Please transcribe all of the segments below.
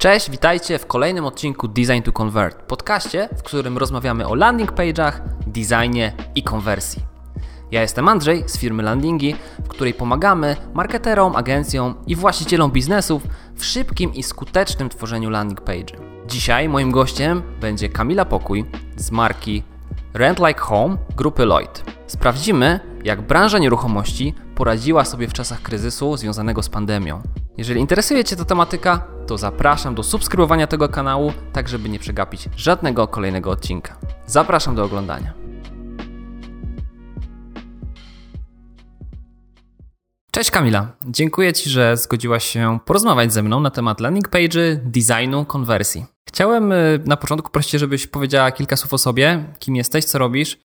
Cześć, witajcie w kolejnym odcinku Design to Convert, podcaście, w którym rozmawiamy o landing page'ach, designie i konwersji. Ja jestem Andrzej z firmy Landingi, w której pomagamy marketerom, agencjom i właścicielom biznesów w szybkim i skutecznym tworzeniu landing page. Dzisiaj moim gościem będzie Kamila Pokój z marki Rent Like Home grupy Lloyd. Sprawdzimy, jak branża nieruchomości poradziła sobie w czasach kryzysu związanego z pandemią. Jeżeli interesuje Cię ta tematyka, to zapraszam do subskrybowania tego kanału, tak żeby nie przegapić żadnego kolejnego odcinka. Zapraszam do oglądania. Cześć Kamila, dziękuję Ci, że zgodziłaś się porozmawiać ze mną na temat landing page'y, designu, konwersji. Chciałem y, na początku prosić, żebyś powiedziała kilka słów o sobie, kim jesteś, co robisz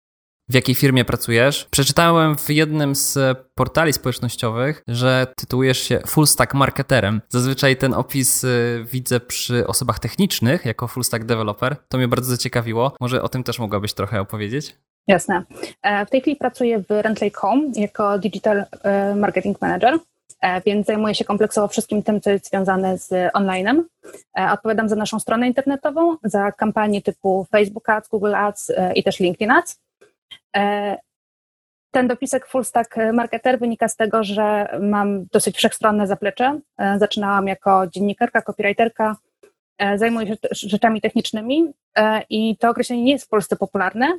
w jakiej firmie pracujesz. Przeczytałem w jednym z portali społecznościowych, że tytułujesz się full stack marketerem. Zazwyczaj ten opis y, widzę przy osobach technicznych jako full stack developer. To mnie bardzo zaciekawiło. Może o tym też mogłabyś trochę opowiedzieć? Jasne. E, w tej chwili pracuję w Rentlake Home jako digital e, marketing manager e, więc zajmuję się kompleksowo wszystkim tym, co jest związane z online'em. Odpowiadam za naszą stronę internetową, za kampanie typu Facebook Ads, Google Ads i też LinkedIn Ads. E, ten dopisek full stack marketer wynika z tego, że mam dosyć wszechstronne zaplecze. E, zaczynałam jako dziennikarka, copywriterka, e, zajmuję się rzeczami technicznymi i to określenie nie jest w Polsce popularne,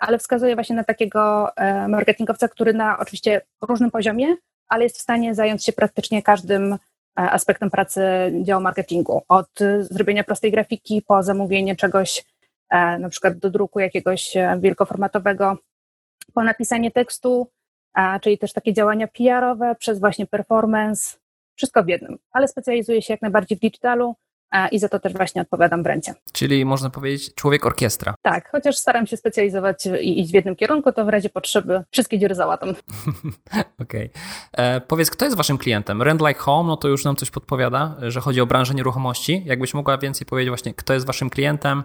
ale wskazuje właśnie na takiego marketingowca, który na oczywiście różnym poziomie, ale jest w stanie zająć się praktycznie każdym aspektem pracy działu marketingu. Od zrobienia prostej grafiki po zamówienie czegoś na przykład do druku jakiegoś e, wielkoformatowego, po napisanie tekstu, czyli też takie działania PR-owe przez właśnie performance, wszystko w jednym, ale specjalizuję się jak najbardziej w digitalu, i za to też właśnie odpowiadam w ręcie. Czyli można powiedzieć człowiek orkiestra. Tak, chociaż staram się specjalizować i iść w jednym kierunku, to w razie potrzeby wszystkie dziury załatam. Okej. Okay. E, powiedz, kto jest waszym klientem? Rent Like Home, no to już nam coś podpowiada, że chodzi o branżę nieruchomości. Jakbyś mogła więcej powiedzieć właśnie, kto jest waszym klientem,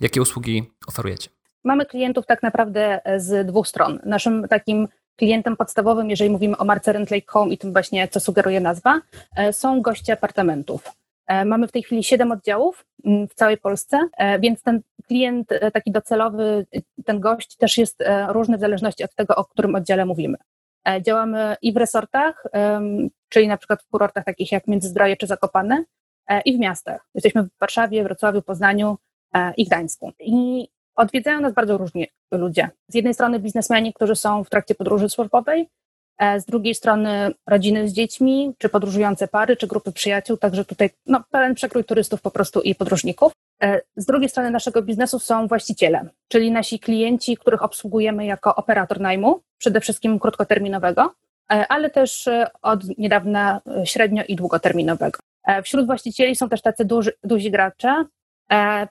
Jakie usługi oferujecie? Mamy klientów tak naprawdę z dwóch stron. Naszym takim klientem podstawowym, jeżeli mówimy o marce Rent Lake Home i tym właśnie, co sugeruje nazwa, e, są goście apartamentów. E, mamy w tej chwili siedem oddziałów mm, w całej Polsce, e, więc ten klient taki docelowy, ten gość też jest różny w zależności od tego, o którym oddziale mówimy. Działamy i w resortach, czyli na przykład w kurortach takich jak Międzyzdroje czy Zakopane, i w miastach. Jesteśmy w Warszawie, Wrocławiu, Poznaniu, E, i Gdańsku. I odwiedzają nas bardzo różni ludzie. Z jednej strony biznesmeni, którzy są w trakcie podróży służbowej, e, z drugiej strony rodziny z dziećmi, czy podróżujące pary, czy grupy przyjaciół, także tutaj no, pełen przekrój turystów po prostu i podróżników. E, z drugiej strony naszego biznesu są właściciele, czyli nasi klienci, których obsługujemy jako operator najmu, przede wszystkim krótkoterminowego, ale też od niedawna średnio i długoterminowego. Wśród właścicieli są też tacy duży, duzi gracze, E,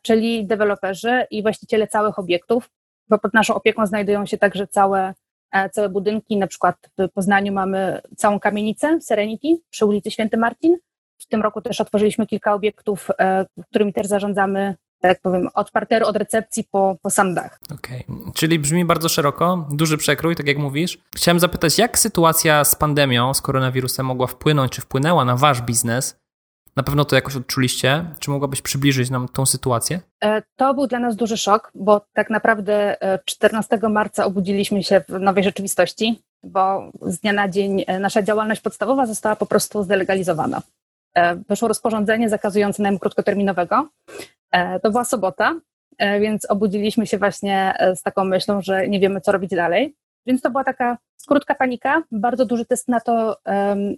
czyli deweloperzy i właściciele całych obiektów, bo pod naszą opieką znajdują się także całe, e, całe budynki, na przykład w Poznaniu mamy całą kamienicę Serenity przy ulicy Święty Marcin. W tym roku też otworzyliśmy kilka obiektów, e, którymi też zarządzamy tak powiem, od parteru, od recepcji po, po sam. Okej, okay. czyli brzmi bardzo szeroko, duży przekrój, tak jak mówisz. Chciałem zapytać, jak sytuacja z pandemią, z koronawirusem mogła wpłynąć, czy wpłynęła na wasz biznes na pewno to jakoś odczuliście. Czy mogłabyś przybliżyć nam tą sytuację? E, to był dla nas duży szok, bo tak naprawdę 14 e, marca obudziliśmy się w nowej rzeczywistości, bo z dnia na dzień e, nasza działalność podstawowa została po prostu zdelegalizowana. Wyszło rozporządzenie zakazujące najmu krótkoterminowego. To była sobota, więc obudziliśmy się właśnie z taką myślą, że nie wiemy, co robić dalej. Więc to była taka krótka panika, bardzo duży test na to,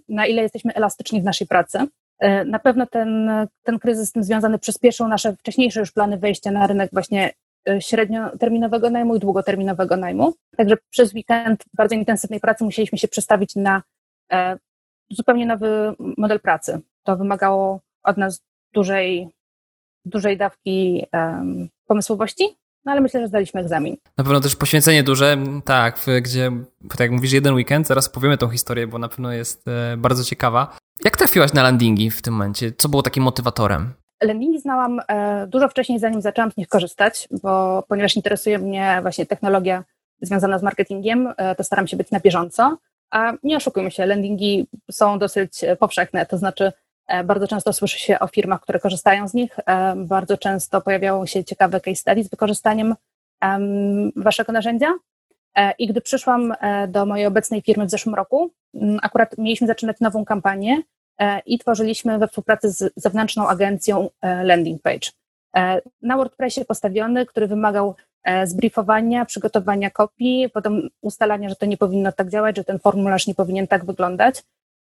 na ile jesteśmy elastyczni w naszej pracy. E, na pewno ten, ten kryzys z tym związany przyspieszył nasze wcześniejsze już plany wejścia na rynek właśnie e, średnioterminowego najmu i długoterminowego najmu. Także przez weekend bardzo intensywnej pracy musieliśmy się przestawić na e, zupełnie nowy model pracy. To wymagało od nas dużej, dużej dawki pomysłowości, no ale myślę, że zdaliśmy egzamin. Na pewno też poświęcenie duże, tak, gdzie, tak jak mówisz, jeden weekend, zaraz powiemy tą historię, bo na pewno jest bardzo ciekawa. Jak trafiłaś na landingi w tym momencie? Co było takim motywatorem? Landingi znałam e, dużo wcześniej, zanim zaczęłam z nich korzystać, bo ponieważ interesuje mnie właśnie technologia związana z marketingiem, e, to staram się być na bieżąco. A nie oszukujmy się, landingi są dosyć powszechne, to znaczy Bardzo często słyszy się o firmach, które korzystają z nich. Bardzo często pojawiają się ciekawe case studies z wykorzystaniem waszego narzędzia. I gdy przyszłam do mojej obecnej firmy w zeszłym roku, akurat mieliśmy zaczynać nową kampanię i tworzyliśmy we współpracy z zewnętrzną agencją landing page. Na WordPressie postawiony, który wymagał zbriefowania, przygotowania kopii, potem ustalania, że to nie powinno tak działać, że ten formularz nie powinien tak wyglądać.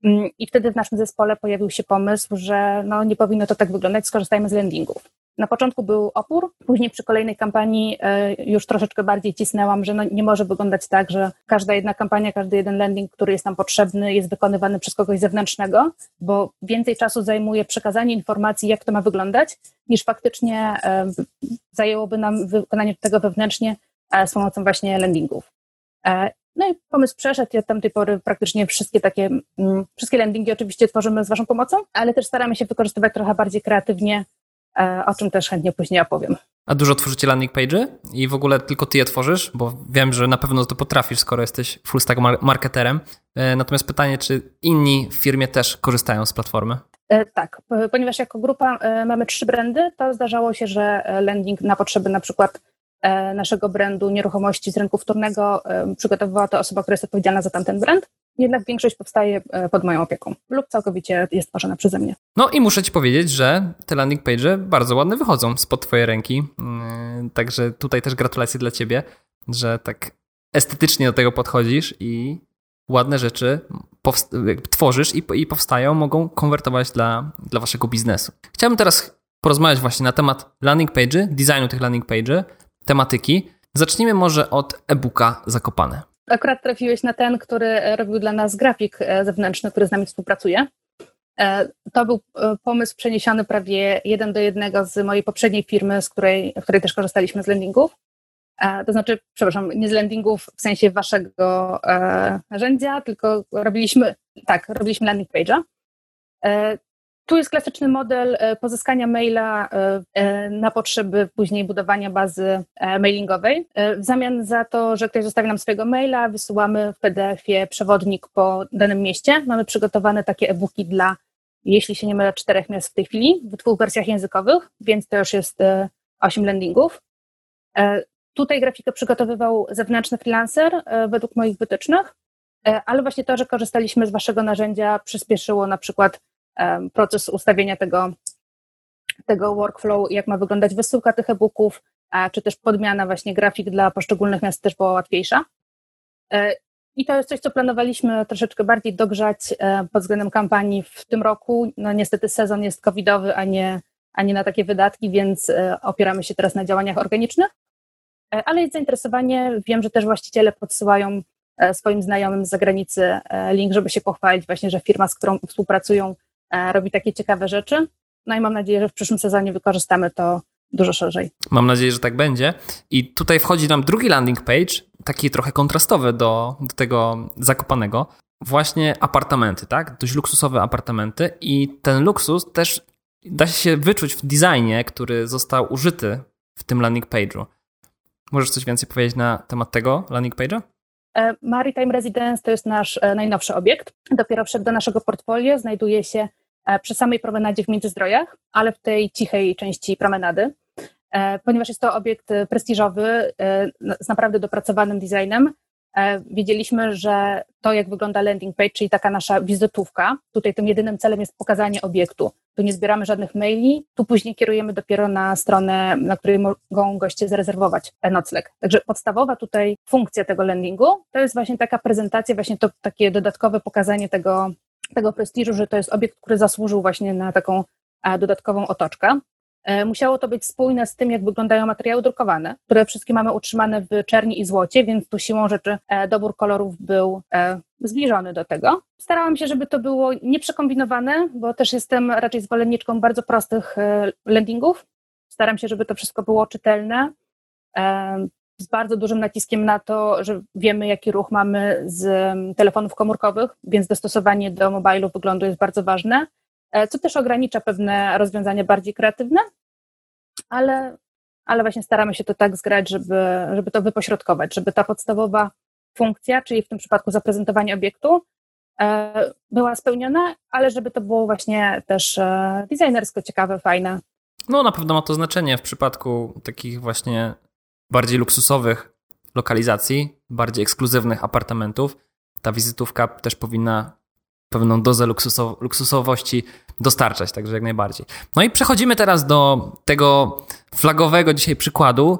Mm, I wtedy w naszym zespole pojawił się pomysł, że no, nie powinno to tak wyglądać, skorzystajmy z landingów. Na początku był opór, później przy kolejnej kampanii e, już troszeczkę bardziej cisnęłam, że no nie może wyglądać tak, że każda jedna kampania, każdy jeden landing, który jest nam potrzebny, jest wykonywany przez kogoś zewnętrznego, bo więcej czasu zajmuje przekazanie informacji, jak to ma wyglądać, niż faktycznie e, zajęłoby nam wykonanie tego wewnętrznie e, z pomocą właśnie landingów. No i pomysł przeszedł i od tamtej pory praktycznie wszystkie takie, mm, wszystkie landingi oczywiście tworzymy z Waszą pomocą, ale też staramy się wykorzystywać trochę bardziej kreatywnie, e, o czym też chętnie później opowiem. A dużo tworzycie landing page'y i w ogóle tylko ty je tworzysz, bo wiem, że na pewno to potrafisz, skoro jesteś full stack marketerem. E, natomiast pytanie, czy inni w firmie też korzystają z platformy? E, tak, ponieważ jako grupa mamy trzy brandy, to zdarzało się, że landing na potrzeby na przykład naszego brandu nieruchomości z rynku wtórnego e, przygotowywała to osoba, która jest odpowiedzialna za tamten brand. Jednak większość powstaje e, pod moją opieką lub całkowicie jest tworzona przeze mnie. No i muszę Ci powiedzieć, że te landing page bardzo ładne wychodzą spod Twojej ręki. Także tutaj też gratulacje dla Ciebie, że tak estetycznie do tego podchodzisz i ładne rzeczy tworzysz i, i powstają, mogą konwertować dla, dla Waszego biznesu. Chciałbym teraz porozmawiać właśnie na temat landing page, designu tych landing page, tematyki. Zacznijmy może od e-booka Zakopane. Akurat trafiłeś na ten, który robił dla nas grafik e, zewnętrzny, który z nami współpracuje. E, to był e, pomysł przeniesiony prawie jeden do jednego z mojej poprzedniej firmy, z której, w której też korzystaliśmy z landingów. To znaczy, przepraszam, nie z landingów w sensie waszego narzędzia, tylko robiliśmy, tak, robiliśmy landing page'a. Tu jest klasyczny model e, pozyskania maila e, e, na potrzeby później budowania bazy mailingowej. W zamian za to, że ktoś zostawi nam swojego maila, wysyłamy w PDF-ie przewodnik po danym mieście. Mamy przygotowane takie e-booki dla, jeśli się nie mylę, czterech miast w tej chwili, w dwóch wersjach językowych, więc to już jest osiem landingów. Tutaj grafikę przygotowywał zewnętrzny freelancer według moich wytycznych, ale właśnie to, że korzystaliśmy z waszego narzędzia przyspieszyło na przykład proces ustawienia tego, tego workflow, jak ma wyglądać wysyłka tych e-booków, czy też podmiana właśnie grafik dla poszczególnych miast też była łatwiejsza. E, I to jest coś, co planowaliśmy troszeczkę bardziej dogrzać e, pod względem kampanii w tym roku. No niestety sezon jest covidowy, a nie, a nie na takie wydatki, więc e, opieramy się teraz na działaniach organicznych. Ale jest zainteresowanie. Wiem, że też właściciele podsyłają swoim znajomym z zagranicy link, żeby się pochwalić właśnie, że firma, z którą współpracują, robi takie ciekawe rzeczy. No i mam nadzieję, że w przyszłym sezonie wykorzystamy to dużo szerzej. Mam nadzieję, że tak będzie. I tutaj wchodzi nam drugi landing page, taki trochę kontrastowy do, do tego zakopanego. Właśnie apartamenty, tak? Dość luksusowe apartamenty i ten luksus też da się wyczuć w designie, który został użyty w tym landing page'u. Możesz coś więcej powiedzieć na temat tego landing page'a? E, Maritime Residence to jest nasz e, najnowszy obiekt. Dopiero wszedł do naszego portfolio, znajduje się E, przy samej promenadzie w Międzyzdrojach, ale w tej cichej części promenady, e, ponieważ jest to obiekt prestiżowy e, z naprawdę dopracowanym designem. Wiedzieliśmy, że to, jak wygląda landing page, czyli taka nasza wizytówka, tutaj tym jedynym celem jest pokazanie obiektu. Tu nie zbieramy żadnych maili, tu później kierujemy dopiero na stronę, na której mogą goście zarezerwować nocleg. Także podstawowa tutaj funkcja tego landingu to jest właśnie taka prezentacja, właśnie to takie dodatkowe pokazanie tego, tego prestiżu, że to jest obiekt, który zasłużył właśnie na taką dodatkową otoczkę. E, musiało to być spójne z tym, jak wyglądają materiały drukowane, które wszystkie mamy utrzymane w czerni i złocie, więc tu siłą rzeczy e, dobór kolorów był e, zbliżony do tego. Starałam się, żeby to było nieprzekombinowane, bo też jestem raczej zwolenniczką bardzo prostych landingów. Staram się, żeby to wszystko było czytelne, z bardzo dużym naciskiem na to, że wiemy, jaki ruch mamy z telefonów komórkowych, więc dostosowanie do mobilu wyglądu jest bardzo ważne, e, co też ogranicza pewne rozwiązania bardziej kreatywne, ale, ale właśnie staramy się to tak zgrać, żeby, żeby to wypośrodkować, żeby ta podstawowa funkcja, czyli w tym przypadku zaprezentowanie obiektu, była spełniona, ale żeby to było właśnie też designersko ciekawe, fajne. No na pewno ma to znaczenie w przypadku takich właśnie bardziej luksusowych lokalizacji, bardziej ekskluzywnych apartamentów. Ta wizytówka też powinna pewną dozę luksusow luksusowości dostarczać, także jak najbardziej. No i przechodzimy teraz do tego flagowego dzisiaj przykładu,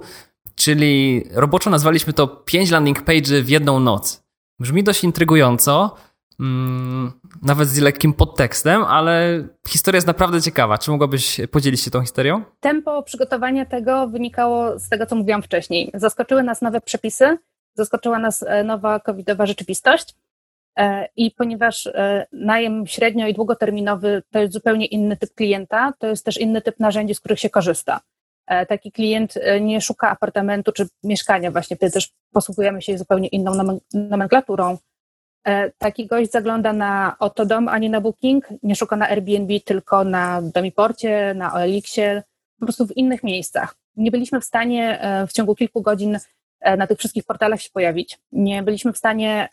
czyli roboczo nazwaliśmy to 5 landing page w jedną noc. Brzmi dość intrygująco, mm, nawet z lekkim podtekstem, ale historia jest naprawdę ciekawa. Czy mogłabyś podzielić się tą historią? Tempo przygotowania tego wynikało z tego, co mówiłam wcześniej. Zaskoczyły nas nowe przepisy, zaskoczyła nas e, nowa covidowa rzeczywistość. E, I ponieważ e, najem średnio i długoterminowy to jest zupełnie inny typ klienta, to jest też inny typ narzędzi, z których się korzysta. Taki klient nie szuka apartamentu czy mieszkania, właśnie wtedy też posługujemy się zupełnie inną nomenklaturą, taki gość zagląda na Otodom, a nie na Booking, nie szuka na Airbnb, tylko na Domiporcie, na OLX-ie, po prostu w innych miejscach. Nie byliśmy w stanie e, w ciągu kilku godzin e, na tych wszystkich portalach się pojawić. Nie byliśmy w stanie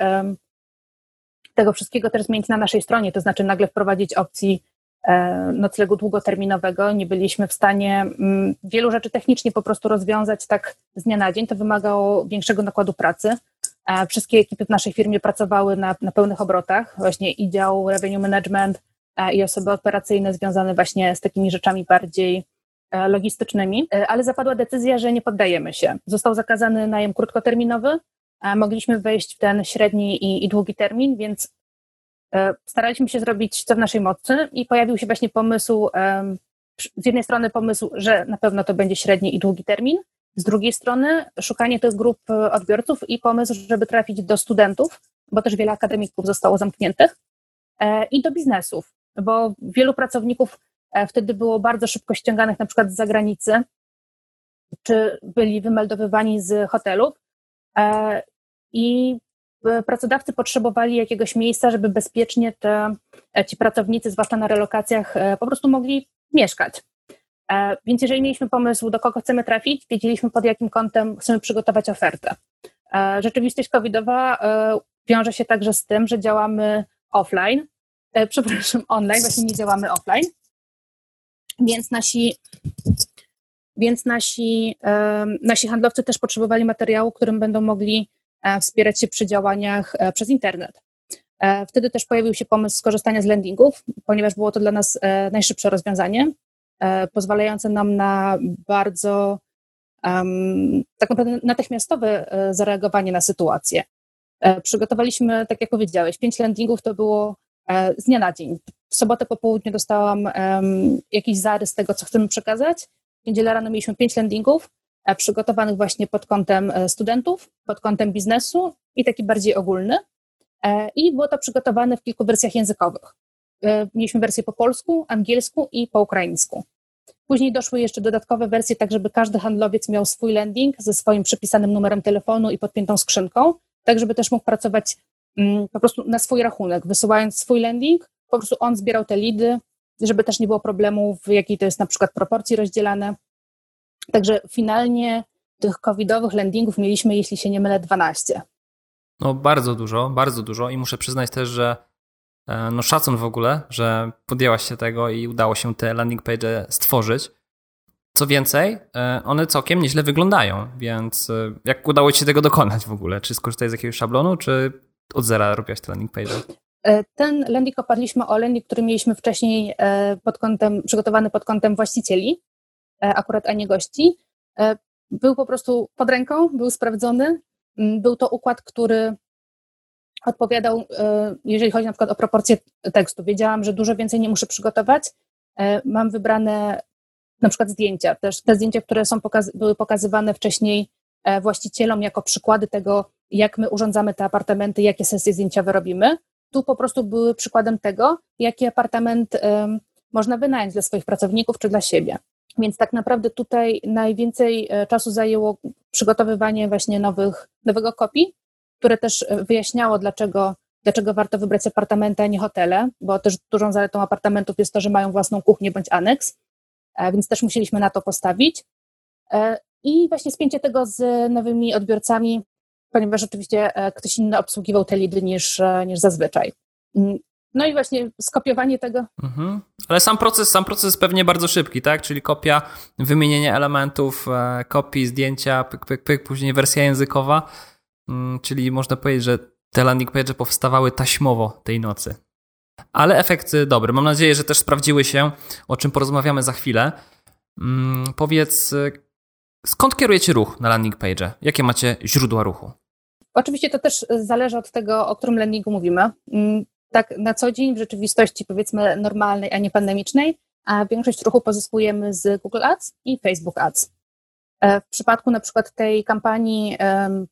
tego wszystkiego też zmienić na naszej stronie, to znaczy nagle wprowadzić opcji noclegu długoterminowego. Nie byliśmy w stanie mm, wielu rzeczy technicznie po prostu rozwiązać tak z dnia na dzień. To wymagało większego nakładu pracy. Wszystkie ekipy w naszej firmie pracowały na, na pełnych obrotach, właśnie i dział revenue management i osoby operacyjne związane właśnie z takimi rzeczami bardziej e, logistycznymi, e, ale zapadła decyzja, że nie poddajemy się. Został zakazany najem krótkoterminowy, mogliśmy wejść w ten średni i, i długi termin, więc e, staraliśmy się zrobić co w naszej mocy i pojawił się właśnie pomysł, z jednej strony pomysł, że na pewno to będzie średni i długi termin, z drugiej strony szukanie tych grup e, odbiorców i pomysł, żeby trafić do studentów, bo też wiele akademików zostało zamkniętych, e, i do biznesów, bo wielu pracowników e, wtedy było bardzo szybko ściąganych na przykład z zagranicy, czy byli wymeldowywani z hotelów i pracodawcy potrzebowali jakiegoś miejsca, żeby bezpiecznie te, ci pracownicy, zwłaszcza na relokacjach, po prostu mogli mieszkać. E, więc jeżeli mieliśmy pomysł, do kogo chcemy trafić, wiedzieliśmy pod jakim kątem chcemy przygotować ofertę. E, rzeczywistość covidowa e, wiąże się także z tym, że działamy offline, przepraszam, online, właśnie nie działamy offline, więc nasi, więc nasi, nasi handlowcy też potrzebowali materiału, którym będą mogli wspierać się przy działaniach przez internet. Wtedy też pojawił się pomysł skorzystania z landingów, ponieważ było to dla nas najszybsze rozwiązanie. E, pozwalające nam na bardzo tak naprawdę natychmiastowe e, zareagowanie na sytuację. E, przygotowaliśmy, tak jak powiedziałeś, pięć landingów to było z dnia na dzień. W sobotę po południu dostałam jakiś zarys tego, co chcemy przekazać. W niedzielę rano mieliśmy pięć landingów, przygotowanych właśnie pod kątem studentów, pod kątem biznesu i taki bardziej ogólny. I było to przygotowane w kilku wersjach językowych. E, mieliśmy wersję po polsku, angielsku i po ukraińsku. Później doszły jeszcze dodatkowe wersje, tak żeby każdy handlowiec miał swój landing ze swoim przypisanym numerem telefonu i podpiętą skrzynką, tak żeby też mógł pracować mm, po prostu na swój rachunek, wysyłając swój landing, po prostu on zbierał te lidy, żeby też nie było problemu, w jakiej to jest na przykład proporcji rozdzielane. Także finalnie tych covidowych landingów mieliśmy, jeśli się nie mylę, 12. No bardzo dużo, bardzo dużo i muszę przyznać też, że no szacun w ogóle, że podjęłaś się tego i udało się te landing page stworzyć. Co więcej, e, one całkiem nieźle wyglądają, więc e, jak udało ci się tego dokonać w ogóle? Czy skorzystałeś z jakiegoś szablonu, czy od zera robiłaś te landing page? Ten landing oparliśmy o landing, który mieliśmy wcześniej pod kątem, przygotowany pod kątem właścicieli, akurat a nie gości. Był po prostu pod ręką, był sprawdzony. Mm, był to układ, który odpowiadał, e, jeżeli chodzi na przykład o proporcje tekstu. Wiedziałam, że dużo więcej nie muszę przygotować. E, mam wybrane na przykład zdjęcia, też te zdjęcia, które są były pokazywane wcześniej e, właścicielom jako przykłady tego, jak my urządzamy te apartamenty, jakie sesje zdjęciowe robimy. Tu po prostu były przykładem tego, jaki apartament um, można wynająć dla swoich pracowników czy dla siebie. Więc tak naprawdę tutaj najwięcej czasu zajęło przygotowywanie właśnie nowych, nowego kopii, które też e, wyjaśniało, dlaczego, dlaczego warto wybrać apartamenty, a nie hotele, bo też dużą zaletą apartamentów jest to, że mają własną kuchnię bądź aneks, e, więc też musieliśmy na to postawić. E, I właśnie spięcie tego z nowymi odbiorcami, ponieważ oczywiście ktoś inny obsługiwał te lidy niż, niż zazwyczaj. Mm, no i właśnie skopiowanie tego. Mhm. Ale sam proces, sam proces pewnie bardzo szybki, tak? Czyli kopia, wymienienie elementów, kopii, zdjęcia, pyk, pyk, pyk, później wersja językowa. Mm, czyli można powiedzieć, że te landing page powstawały taśmowo tej nocy. Ale efekt dobry. Mam nadzieję, że też sprawdziły się, o czym porozmawiamy za chwilę. Mm, powiedz, skąd kierujecie ruch na landing page? Jakie macie źródła ruchu? Oczywiście to też zależy od tego, o którym landingu mówimy. Mm, tak na co dzień w rzeczywistości powiedzmy normalnej, a nie pandemicznej, a większość ruchu pozyskujemy z Google Ads i Facebook Ads. E, w przypadku na przykład tej kampanii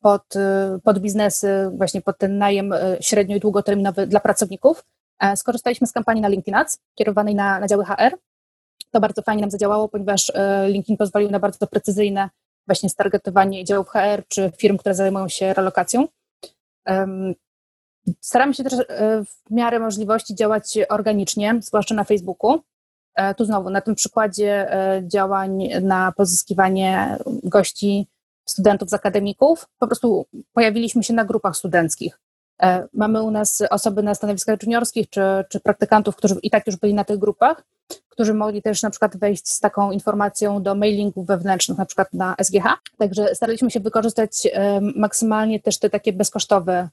pod, e, pod biznesy, właśnie pod ten najem e, średnio i długoterminowy dla pracowników, skorzystaliśmy z kampanii na LinkedIn Ads, kierowanej na, na działy HR. To bardzo fajnie nam zadziałało, ponieważ LinkedIn pozwolił na bardzo precyzyjne właśnie stargetowanie działów HR czy firm, które zajmują się relokacją. Staramy się też w miarę możliwości działać organicznie, zwłaszcza na Facebooku. E, tu znowu na tym przykładzie e, działań na pozyskiwanie gości, studentów z akademików, po prostu pojawiliśmy się na grupach studenckich. E, mamy u nas osoby na stanowiskach juniorskich czy, czy praktykantów, którzy i tak już byli na tych grupach, którzy mogli też na przykład wejść z taką informacją do mailingów wewnętrznych, na przykład na SGH. Także staraliśmy się wykorzystać maksymalnie też te takie bezkosztowe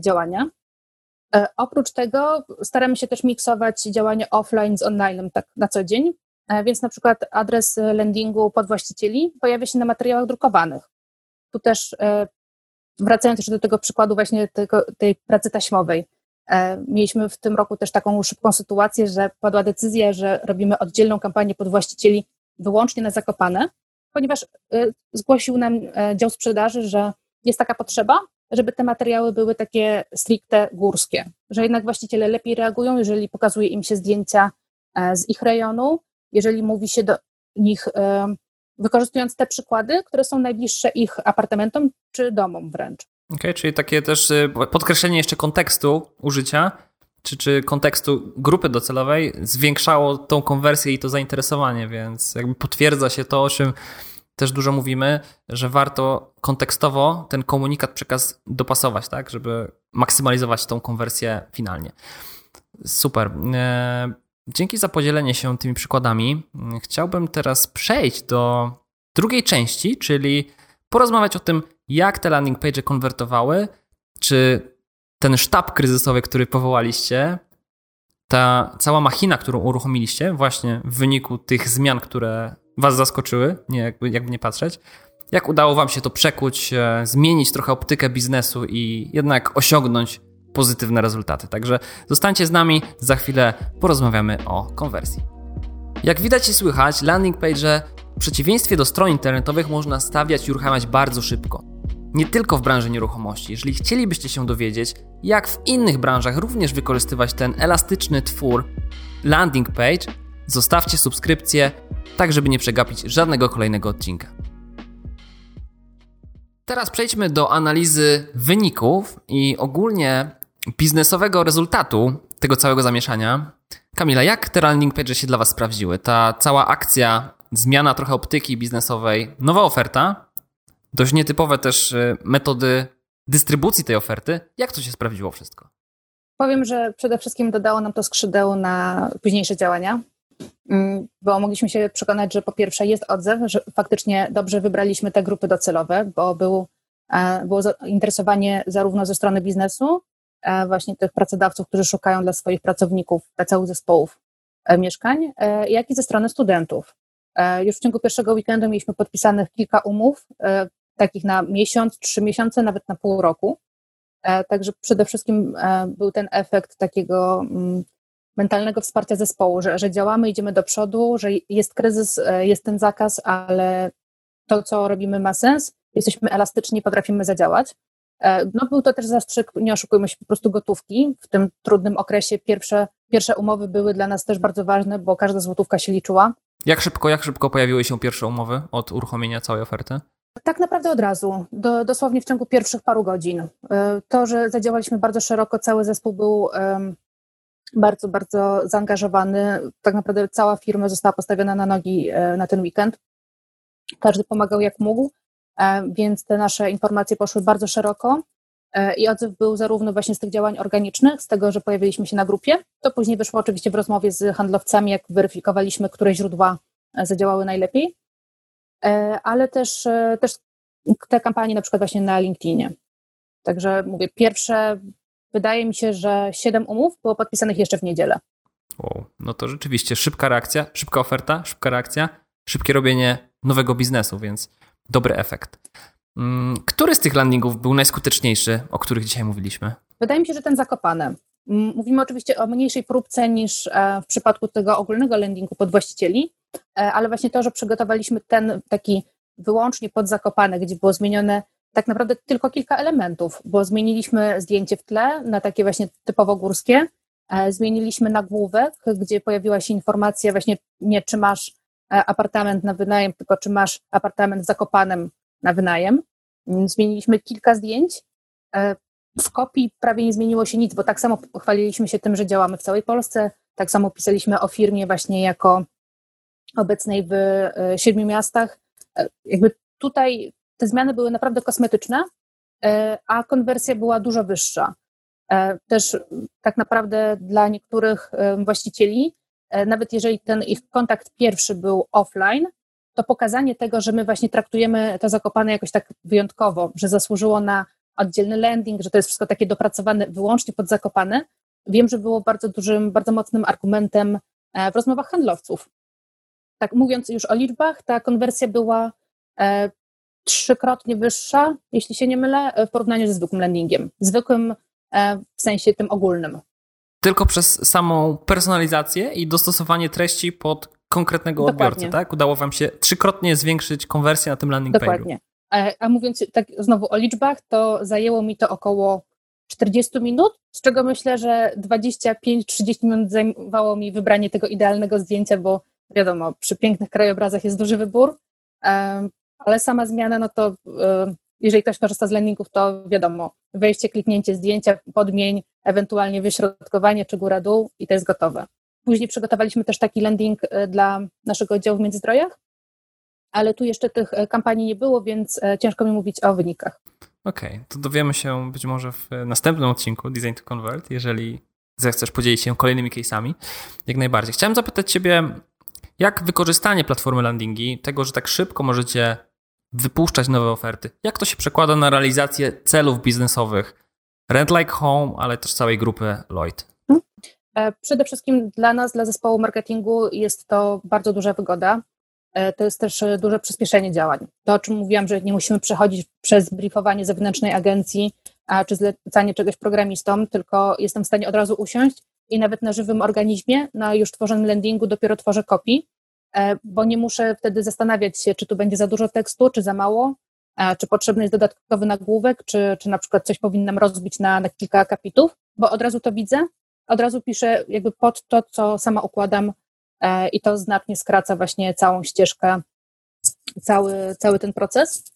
działania. E, oprócz tego staramy się też miksować działanie offline z online tak na co dzień, e, więc na przykład adres landingu podwłaścicieli pojawia się na materiałach drukowanych. Tu też e, wracając jeszcze do tego przykładu właśnie tego, tej pracy taśmowej, mieliśmy w tym roku też taką szybką sytuację, że padła decyzja, że robimy oddzielną kampanię podwłaścicieli wyłącznie na Zakopane, ponieważ zgłosił nam dział sprzedaży, że jest taka potrzeba, żeby te materiały były takie stricte górskie, że jednak właściciele lepiej reagują, jeżeli pokazuje im się zdjęcia e, z ich rejonu, jeżeli mówi się do nich, e, wykorzystując te przykłady, które są najbliższe ich apartamentom czy domom wręcz. Okej, okay, czyli takie też e, podkreślenie jeszcze kontekstu użycia, czy, czy kontekstu grupy docelowej zwiększało tą konwersję i to zainteresowanie, więc jakby potwierdza się to, o czym też dużo mówimy, że warto kontekstowo ten komunikat, przekaz dopasować, tak, żeby maksymalizować tą konwersję finalnie. Super. E, dzięki za podzielenie się tymi przykładami. Chciałbym teraz przejść do drugiej części, czyli porozmawiać o tym, jak te landing page konwertowały, czy ten sztab kryzysowy, który powołaliście, ta cała machina, którą uruchomiliście właśnie w wyniku tych zmian, które was zaskoczyły, nie, jakby, jakby nie patrzeć. Jak udało wam się to przekuć, e, zmienić trochę optykę biznesu i jednak osiągnąć pozytywne rezultaty. Także zostańcie z nami, za chwilę porozmawiamy o konwersji. Jak widać i słychać, landing page w przeciwieństwie do stron internetowych można stawiać i uruchamiać bardzo szybko. Nie tylko w branży nieruchomości. Jeżeli chcielibyście się dowiedzieć, jak w innych branżach również wykorzystywać ten elastyczny twór landing page, zostawcie subskrypcję, tak żeby nie przegapić żadnego kolejnego odcinka. Teraz przejdźmy do analizy wyników i ogólnie biznesowego rezultatu tego całego zamieszania. Kamila, jak te landing page się dla Was sprawdziły? Ta cała akcja, zmiana trochę optyki biznesowej, nowa oferta, dość nietypowe też y, metody dystrybucji tej oferty. Jak to się sprawdziło wszystko? Powiem, że przede wszystkim dodało nam to skrzydeł na późniejsze działania. Mm, bo mogliśmy się przekonać, że po pierwsze jest odzew, że faktycznie dobrze wybraliśmy te grupy docelowe, bo był, e, było zainteresowanie zarówno ze strony biznesu, e, właśnie tych pracodawców, którzy szukają dla swoich pracowników, dla całych zespołów e, mieszkań, jak i ze strony studentów. Już w ciągu pierwszego weekendu mieliśmy podpisanych kilka umów, takich na miesiąc, trzy miesiące, nawet na pół roku. Także przede wszystkim był ten efekt takiego mm, mentalnego wsparcia zespołu, że, że działamy, idziemy do przodu, że jest kryzys, e, jest ten zakaz, ale to, co robimy, ma sens, jesteśmy elastyczni, potrafimy zadziałać. E, no był to też zastrzyk, nie oszukujmy się, po prostu gotówki. W tym trudnym okresie pierwsze, pierwsze umowy były dla nas też bardzo ważne, bo każda złotówka się liczyła. Jak szybko, jak szybko pojawiły się pierwsze umowy od uruchomienia całej oferty? Tak naprawdę od razu, do, dosłownie w ciągu pierwszych paru godzin. E, to, że zadziałaliśmy bardzo szeroko, cały zespół był bardzo, bardzo zaangażowany. Tak naprawdę cała firma została postawiona na nogi e, na ten weekend. Każdy pomagał jak mógł, e, więc te nasze informacje poszły bardzo szeroko. i odzew był zarówno właśnie z tych działań organicznych, z tego, że pojawiliśmy się na grupie, to później wyszło oczywiście w rozmowie z handlowcami, jak weryfikowaliśmy, które źródła zadziałały najlepiej, ale też, też te kampanie na przykład właśnie na LinkedInie. Także mówię, pierwsze, wydaje mi się, że siedem umów było podpisanych jeszcze w niedzielę. Wow. No to rzeczywiście szybka reakcja, szybka oferta, szybka reakcja, szybkie robienie nowego biznesu, więc dobry efekt. Mm, który z tych landingów był najskuteczniejszy, o których dzisiaj mówiliśmy? Wydaje mi się, że ten zakopany. Mówimy oczywiście o mniejszej próbce niż e, w przypadku tego ogólnego landingu pod właścicieli, e, ale właśnie to, że przygotowaliśmy ten taki wyłącznie pod zakopane, gdzie było zmienione tak naprawdę tylko kilka elementów, bo zmieniliśmy zdjęcie w tle na takie właśnie typowo górskie, e, zmieniliśmy nagłówek, gdzie pojawiła się informacja właśnie nie czy masz apartament na wynajem, tylko czy masz apartament w Zakopanem na wynajem. Zmieniliśmy kilka zdjęć. W kopii prawie nie zmieniło się nic, bo tak samo chwaliliśmy się tym, że działamy w całej Polsce, tak samo pisaliśmy o firmie właśnie jako obecnej w e, siedmiu miastach. E, jakby tutaj te zmiany były naprawdę kosmetyczne, e, a konwersja była dużo wyższa. Też tak naprawdę dla niektórych właścicieli, nawet jeżeli ten ich kontakt pierwszy był offline, to pokazanie tego, że my właśnie traktujemy to zakopane jakoś tak wyjątkowo, że zasłużyło na oddzielny landing, że to jest wszystko takie dopracowane wyłącznie pod zakopane, wiem, że było bardzo dużym, bardzo mocnym argumentem w rozmowach handlowców tak mówiąc już o liczbach, ta konwersja była e, trzykrotnie wyższa, jeśli się nie mylę, e, w porównaniu ze zwykłym landingiem. Zwykłym e, w sensie tym ogólnym. Tylko przez samą personalizację i dostosowanie treści pod konkretnego Dokładnie. odbiorcę, tak? Udało Wam się trzykrotnie zwiększyć konwersję na tym landing page'u. Dokładnie. A, a mówiąc tak znowu o liczbach, to zajęło mi to około 40 minut, z czego myślę, że 25-30 minut zajmowało mi wybranie tego idealnego zdjęcia, bo wiadomo, przy pięknych krajobrazach jest duży wybór, ale sama zmiana, no to jeżeli ktoś korzysta z landingów, to wiadomo, wejście, kliknięcie zdjęcia, podmień, ewentualnie wyśrodkowanie czy góra-dół i to jest gotowe. Później przygotowaliśmy też taki landing e, dla naszego oddziału w Międzyzdrojach, ale tu jeszcze tych e, kampanii nie było, więc ciężko mi mówić o wynikach. Okej, okay, to dowiemy się być może w następnym odcinku Design to Convert, jeżeli zechcesz podzielić się kolejnymi case'ami, jak najbardziej. Chciałem zapytać Ciebie, jak wykorzystanie platformy landingi, tego, że tak szybko możecie wypuszczać nowe oferty, jak to się przekłada na realizację celów biznesowych Rent Like Home, ale też całej grupy Lloyd? E, przede wszystkim dla nas, dla zespołu marketingu jest to bardzo duża wygoda. E, to jest też duże przyspieszenie działań. To, o czym mówiłam, że nie musimy przechodzić przez briefowanie zewnętrznej agencji, a czy zlecanie czegoś programistom, tylko jestem w stanie od razu usiąść i nawet na żywym organizmie, na już tworzonym landingu dopiero tworzę kopii, e, bo nie muszę wtedy zastanawiać się, czy tu będzie za dużo tekstu, czy za mało, czy potrzebny jest dodatkowy nagłówek, czy, czy na przykład coś powinnam rozbić na, na kilka akapitów, bo od razu to widzę, od razu piszę jakby pod to, co sama układam e, i to znacznie skraca właśnie całą ścieżkę, cały, cały ten proces.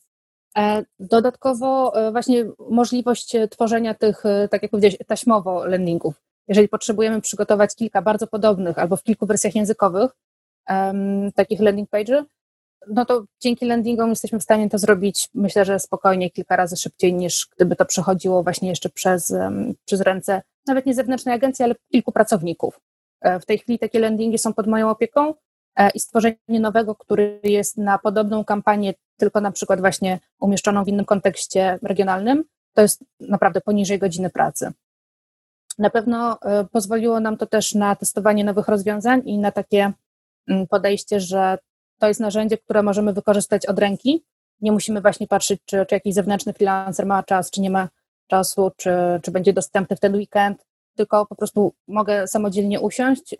E, dodatkowo właśnie możliwość tworzenia tych, tak jak powiedziałeś, taśmowo landingów jeżeli potrzebujemy przygotować kilka bardzo podobnych albo w kilku wersjach językowych um, takich landing page'y, no to dzięki landingom jesteśmy w stanie to zrobić, myślę, że spokojnie kilka razy szybciej niż gdyby to przechodziło właśnie jeszcze przez, um, przez ręce nawet nie zewnętrznej agencji, ale kilku pracowników. E, w tej chwili takie landingi są pod moją opieką e, i stworzenie nowego, który jest na podobną kampanię, tylko na przykład właśnie umieszczoną w innym kontekście regionalnym, to jest naprawdę poniżej godziny pracy. Na pewno e, pozwoliło nam to też na testowanie nowych rozwiązań i na takie podejście, że to jest narzędzie, które możemy wykorzystać od ręki. Nie musimy właśnie patrzeć, czy, czy jakiś zewnętrzny freelancer ma czas, czy nie ma czasu, czy, czy będzie dostępny w ten weekend, tylko po prostu mogę samodzielnie usiąść,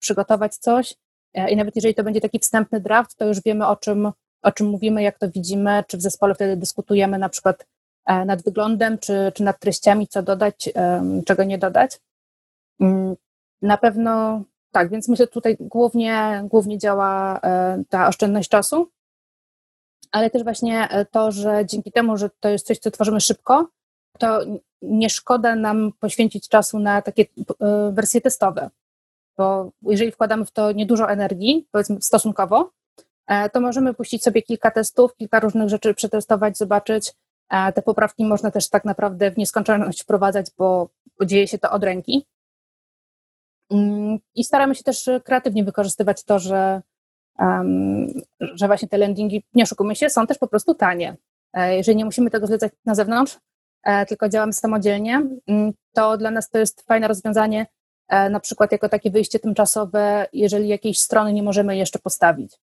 przygotować coś e, i nawet jeżeli to będzie taki wstępny draft, to już wiemy o czym, o czym mówimy, jak to widzimy, czy w zespole wtedy dyskutujemy na przykład E, nad wyglądem, czy, czy nad treściami, co dodać, czego nie dodać. Mm, na pewno tak, więc myślę, tutaj głównie, głównie działa e, ta oszczędność czasu, ale też właśnie e, to, że dzięki temu, że to jest coś, co tworzymy szybko, to nie szkoda nam poświęcić czasu na takie wersje testowe, bo jeżeli wkładamy w to niedużo energii, powiedzmy stosunkowo, to możemy puścić sobie kilka testów, kilka różnych rzeczy przetestować, zobaczyć, Te poprawki można też tak naprawdę w nieskończoność wprowadzać, bo dzieje się to od ręki. Mm, I staramy się też kreatywnie wykorzystywać to, że, że właśnie te landingi, nie oszukujmy się, są też po prostu tanie. E, jeżeli nie musimy tego zlecać na zewnątrz, e, tylko działamy samodzielnie, mm, to dla nas to jest fajne rozwiązanie, e, na przykład jako takie wyjście tymczasowe, jeżeli jakiejś strony nie możemy jeszcze postawić.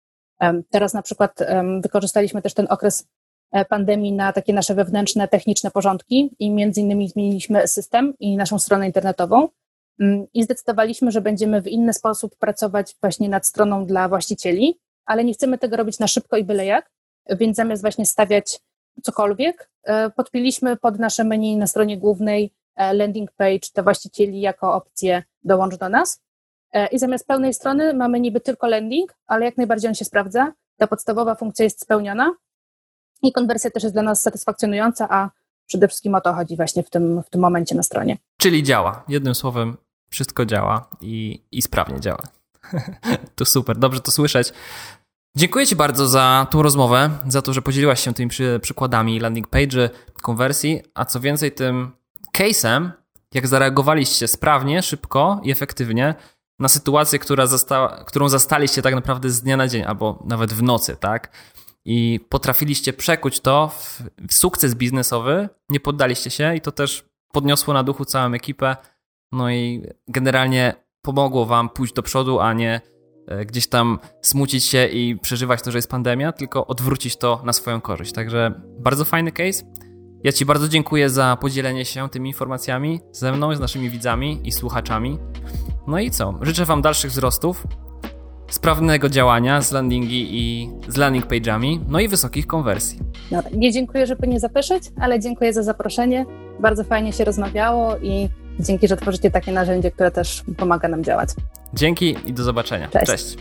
Teraz na przykład wykorzystaliśmy też ten okres pandemii na takie nasze wewnętrzne, techniczne porządki i między innymi zmieniliśmy system i naszą stronę internetową i zdecydowaliśmy, że będziemy w inny sposób pracować właśnie nad stroną dla właścicieli, ale nie chcemy tego robić na szybko i byle jak, więc zamiast właśnie stawiać cokolwiek, e, podpiliśmy pod nasze menu na stronie głównej e, landing page te właścicieli jako opcję dołącz do nas. E, I zamiast pełnej strony mamy niby tylko landing, ale jak najbardziej on się sprawdza. Ta podstawowa funkcja jest spełniona i konwersja też jest dla nas satysfakcjonująca, a przede wszystkim o to chodzi właśnie w tym, w tym momencie na stronie. Czyli działa. Jednym słowem, wszystko działa i, i sprawnie działa. to super, dobrze to słyszeć. Dziękuję Ci bardzo za tą rozmowę, za to, że podzieliłaś się tymi przy, przykładami landing page, konwersji, a co więcej tym case'em, jak zareagowaliście sprawnie, szybko i efektywnie na sytuację, która zasta, którą zastaliście tak naprawdę z dnia na dzień, albo nawet w nocy, tak? I potrafiliście przekuć to w, w sukces biznesowy, nie poddaliście się i to też podniosło na duchu całą ekipę, no i generalnie pomogło Wam pójść do przodu, a nie E, gdzieś tam smucić się i przeżywać to, że jest pandemia, tylko odwrócić to na swoją korzyść. Także bardzo fajny case. Ja Ci bardzo dziękuję za podzielenie się tymi informacjami ze mną, z naszymi widzami i słuchaczami. No i co? Życzę Wam dalszych wzrostów, sprawnego działania z landingi i z landing page'ami, no i wysokich konwersji. No, nie dziękuję, żeby nie zapeszyć, ale dziękuję za zaproszenie. Bardzo fajnie się rozmawiało i Dzięki, że tworzycie takie narzędzie, które też pomaga nam działać. Dzięki i do zobaczenia. Cześć. Cześć.